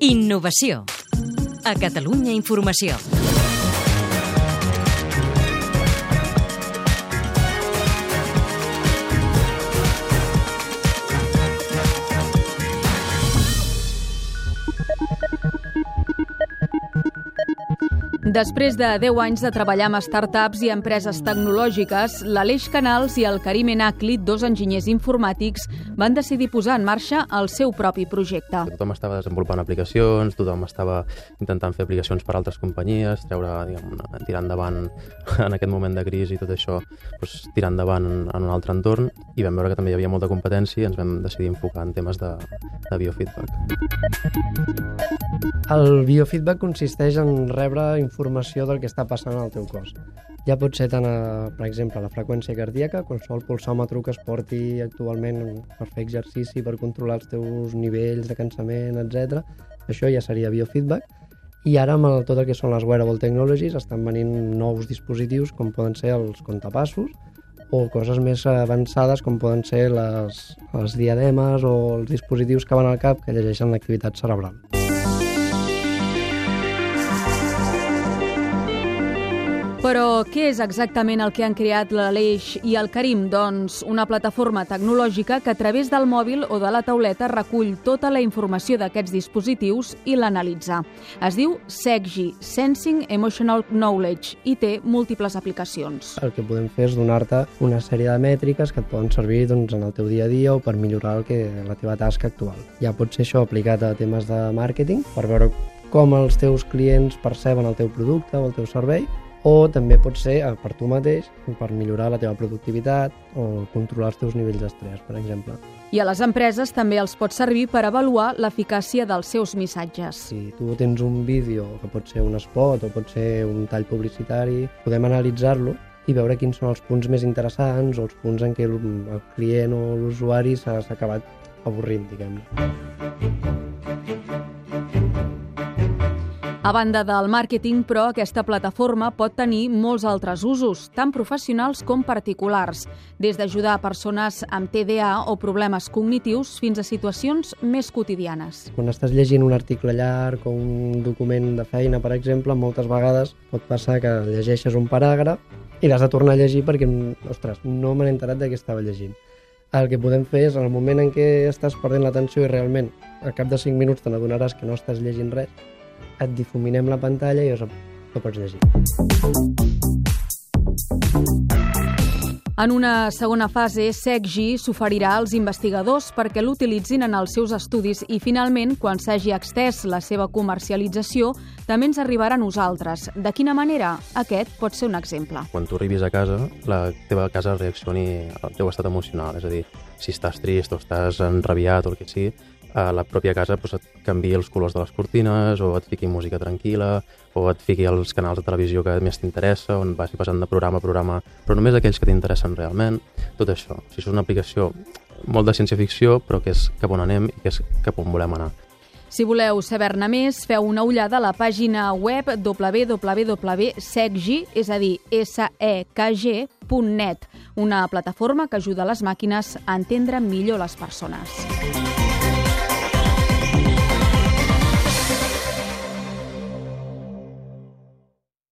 Innovació. A Catalunya Informació. Després de 10 anys de treballar amb startups i empreses tecnològiques, l'Aleix Canals i el Karim Enakli, dos enginyers informàtics, van decidir posar en marxa el seu propi projecte. Tothom estava desenvolupant aplicacions, tothom estava intentant fer aplicacions per a altres companyies, treure, diguem, tirar endavant en aquest moment de crisi i tot això, doncs, tirar endavant en un altre entorn i vam veure que també hi havia molta competència i ens vam decidir enfocar en temes de, de biofeedback. El biofeedback consisteix en rebre informació del que està passant al teu cos. Ja pot ser tant, a, per exemple, la freqüència cardíaca, qualsevol pulsòmetre que es porti actualment per fer exercici, per controlar els teus nivells de cansament, etc. Això ja seria biofeedback. I ara amb tot el que són les wearable technologies estan venint nous dispositius com poden ser els contapassos o coses més avançades com poden ser les, les diademes o els dispositius que van al cap que llegeixen l'activitat cerebral. Però què és exactament el que han creat l'Aleix i el Karim? Doncs una plataforma tecnològica que a través del mòbil o de la tauleta recull tota la informació d'aquests dispositius i l'analitza. Es diu SECGI, Sensing Emotional Knowledge, i té múltiples aplicacions. El que podem fer és donar-te una sèrie de mètriques que et poden servir doncs, en el teu dia a dia o per millorar el que, la teva tasca actual. Ja pot ser això aplicat a temes de màrqueting, per veure com els teus clients perceben el teu producte o el teu servei, o també pot ser eh, per tu mateix, per millorar la teva productivitat o controlar els teus nivells d'estrès, per exemple. I a les empreses també els pot servir per avaluar l'eficàcia dels seus missatges. Si tu tens un vídeo, que pot ser un spot o pot ser un tall publicitari, podem analitzar-lo i veure quins són els punts més interessants o els punts en què el, el client o l'usuari s'ha acabat avorrint, diguem-ne. A banda del màrqueting, però, aquesta plataforma pot tenir molts altres usos, tant professionals com particulars, des d'ajudar a persones amb TDA o problemes cognitius fins a situacions més quotidianes. Quan estàs llegint un article llarg o un document de feina, per exemple, moltes vegades pot passar que llegeixes un paràgraf i l'has de tornar a llegir perquè, ostres, no m'he enterat de què estava llegint. El que podem fer és, en el moment en què estàs perdent l'atenció i realment al cap de 5 minuts te n'adonaràs que no estàs llegint res, et difuminem la pantalla i ho pots llegir. En una segona fase, SECGI s'oferirà als investigadors perquè l'utilitzin en els seus estudis i, finalment, quan s'hagi extès la seva comercialització, també ens arribarà a nosaltres. De quina manera? Aquest pot ser un exemple. Quan tu arribis a casa, la teva casa reaccioni al teu estat emocional. És a dir, si estàs trist o estàs enrabiat o el que sigui, a la pròpia casa doncs, et canvi els colors de les cortines o et fiqui música tranquil·la o et fiqui els canals de televisió que més t'interessa, on vagi passant de programa a programa, però només aquells que t'interessen realment, tot això. O sigui, és una aplicació molt de ciència-ficció, però que és cap on anem i que és cap on volem anar. Si voleu saber-ne més, feu una ullada a la pàgina web www.secg, és a dir, secg.net, una plataforma que ajuda les màquines a entendre millor les persones.